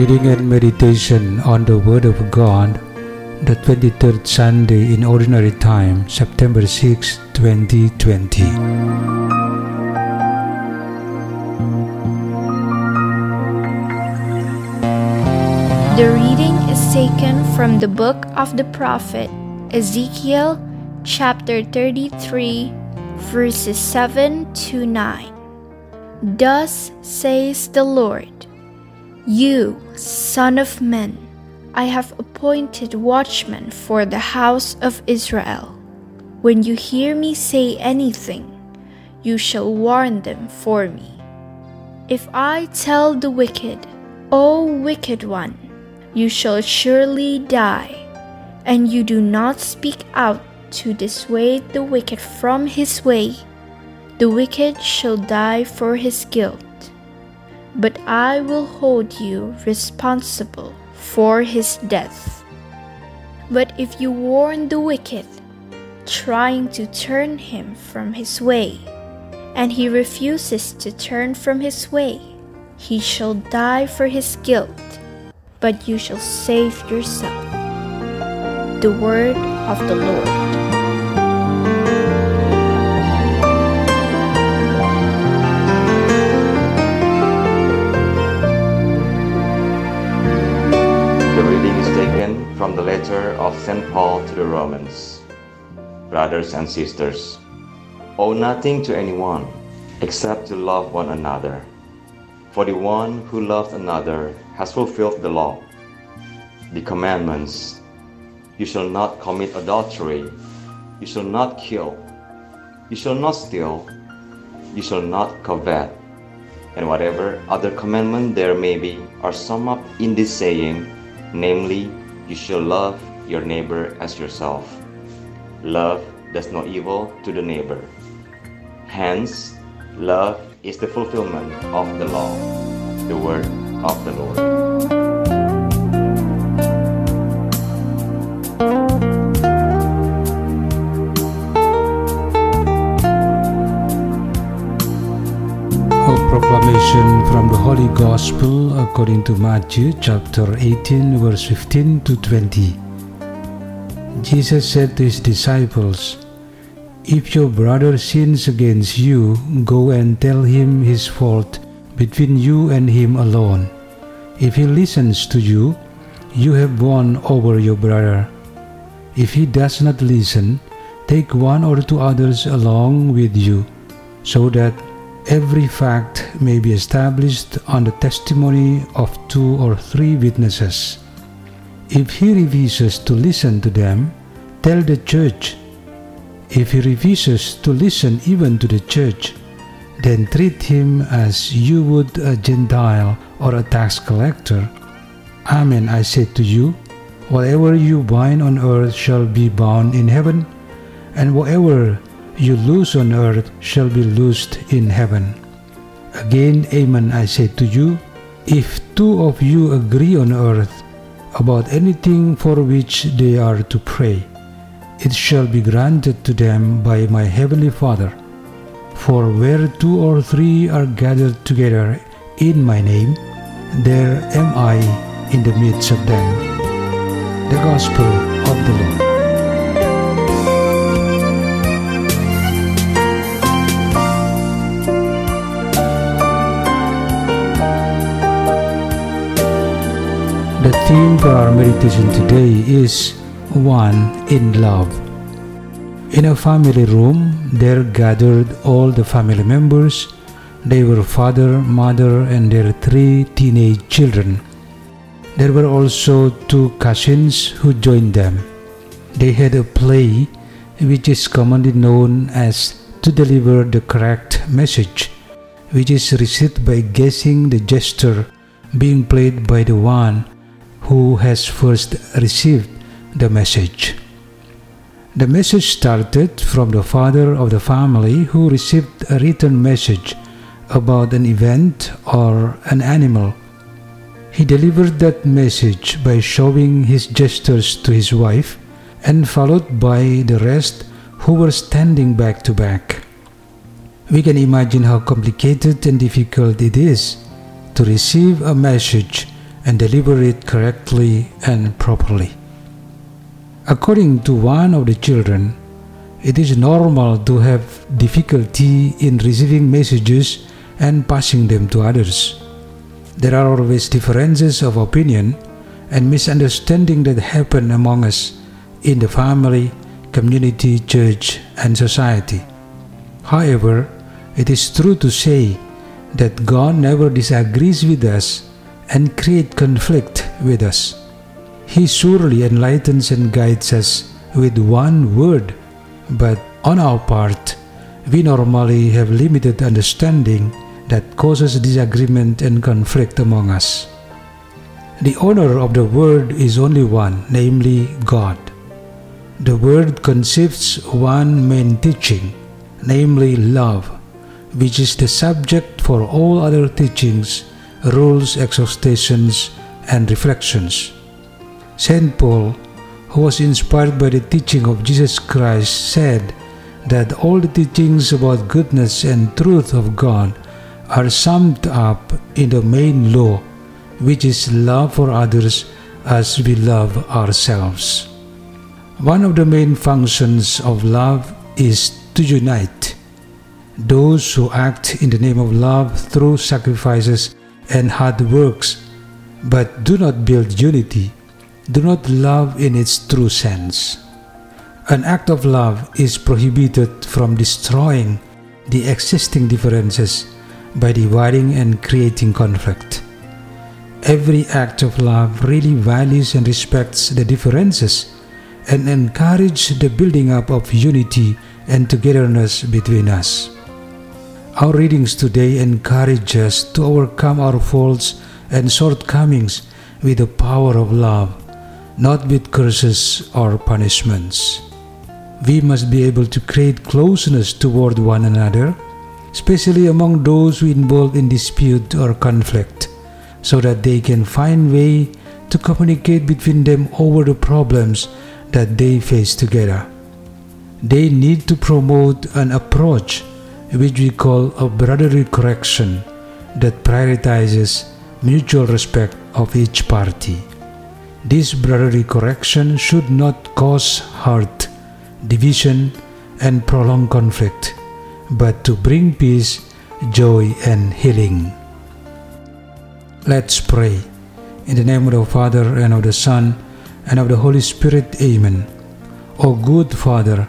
Reading and meditation on the Word of God, the 23rd Sunday in Ordinary Time, September 6, 2020. The reading is taken from the book of the prophet Ezekiel, chapter 33, verses 7 to 9. Thus says the Lord You, Son of Man, I have appointed watchmen for the house of Israel. When you hear me say anything, you shall warn them for me. If I tell the wicked, O wicked one, you shall surely die, and you do not speak out to dissuade the wicked from his way, the wicked shall die for his guilt. But I will hold you responsible for his death. But if you warn the wicked, trying to turn him from his way, and he refuses to turn from his way, he shall die for his guilt, but you shall save yourself. The word of the Lord. The reading is taken from the letter of St. Paul to the Romans. Brothers and sisters, owe nothing to anyone except to love one another. For the one who loves another has fulfilled the law. The commandments you shall not commit adultery, you shall not kill, you shall not steal, you shall not covet, and whatever other commandment there may be are summed up in this saying, namely, you shall love your neighbor as yourself. Love does no evil to the neighbor. Hence, love is the fulfillment of the law, the word of the Lord. Proclamation from the Holy Gospel according to Matthew chapter 18, verse 15 to 20. Jesus said to his disciples, If your brother sins against you, go and tell him his fault between you and him alone. If he listens to you, you have won over your brother. If he does not listen, take one or two others along with you, so that every fact may be established on the testimony of two or three witnesses. If he refuses to listen to them, tell the church. If he refuses to listen even to the church, then treat him as you would a Gentile or a tax collector. Amen, I say to you, whatever you bind on earth shall be bound in heaven, and whatever you loose on earth shall be loosed in heaven. Again, Amen, I say to you, if two of you agree on earth about anything for which they are to pray, it shall be granted to them by my heavenly Father. For where two or three are gathered together in my name, there am I in the midst of them. The Gospel of the Lord. Theme for our meditation today is One in Love. In a family room, there gathered all the family members. They were father, mother, and their three teenage children. There were also two cousins who joined them. They had a play which is commonly known as to deliver the correct message, which is received by guessing the gesture being played by the one who has first received the message. The message started from the father of the family who received a written message about an event or an animal. He delivered that message by showing his gestures to his wife and followed by the rest who were standing back to back. We can imagine how complicated and difficult it is to receive a message and deliver it correctly and properly. According to one of the children, it is normal to have difficulty in receiving messages and passing them to others. There are always differences of opinion and misunderstanding that happen among us in the family, community, church, and society. However, it is true to say that God never disagrees with us and create conflict with us. He surely enlightens and guides us with one word, but on our part, we normally have limited understanding that causes disagreement and conflict among us. The owner of the word is only one, namely God. The word consists one main teaching, namely love, which is the subject for all other teachings, rules, exhortations, and reflections. St. Paul, who was inspired by the teaching of Jesus Christ, said that all the teachings about goodness and truth of God are summed up in the main law, which is love for others as we love ourselves. One of the main functions of love is to unite. Those who act in the name of love through sacrifices and hard works, but do not build unity, do not love in its true sense. An act of love is prohibited from destroying the existing differences by dividing and creating conflict. Every act of love really values and respects the differences and encourages the building up of unity and togetherness between us. Our readings today encourage us to overcome our faults and shortcomings with the power of love, not with curses or punishments. We must be able to create closeness toward one another, especially among those who involved in dispute or conflict, so that they can find way to communicate between them over the problems that they face together. They need to promote an approach which we call a brotherly correction that prioritizes mutual respect of each party. This brotherly correction should not cause hurt, division, and prolonged conflict, but to bring peace, joy, and healing. Let's pray. In the name of the Father, and of the Son, and of the Holy Spirit. Amen. O good Father,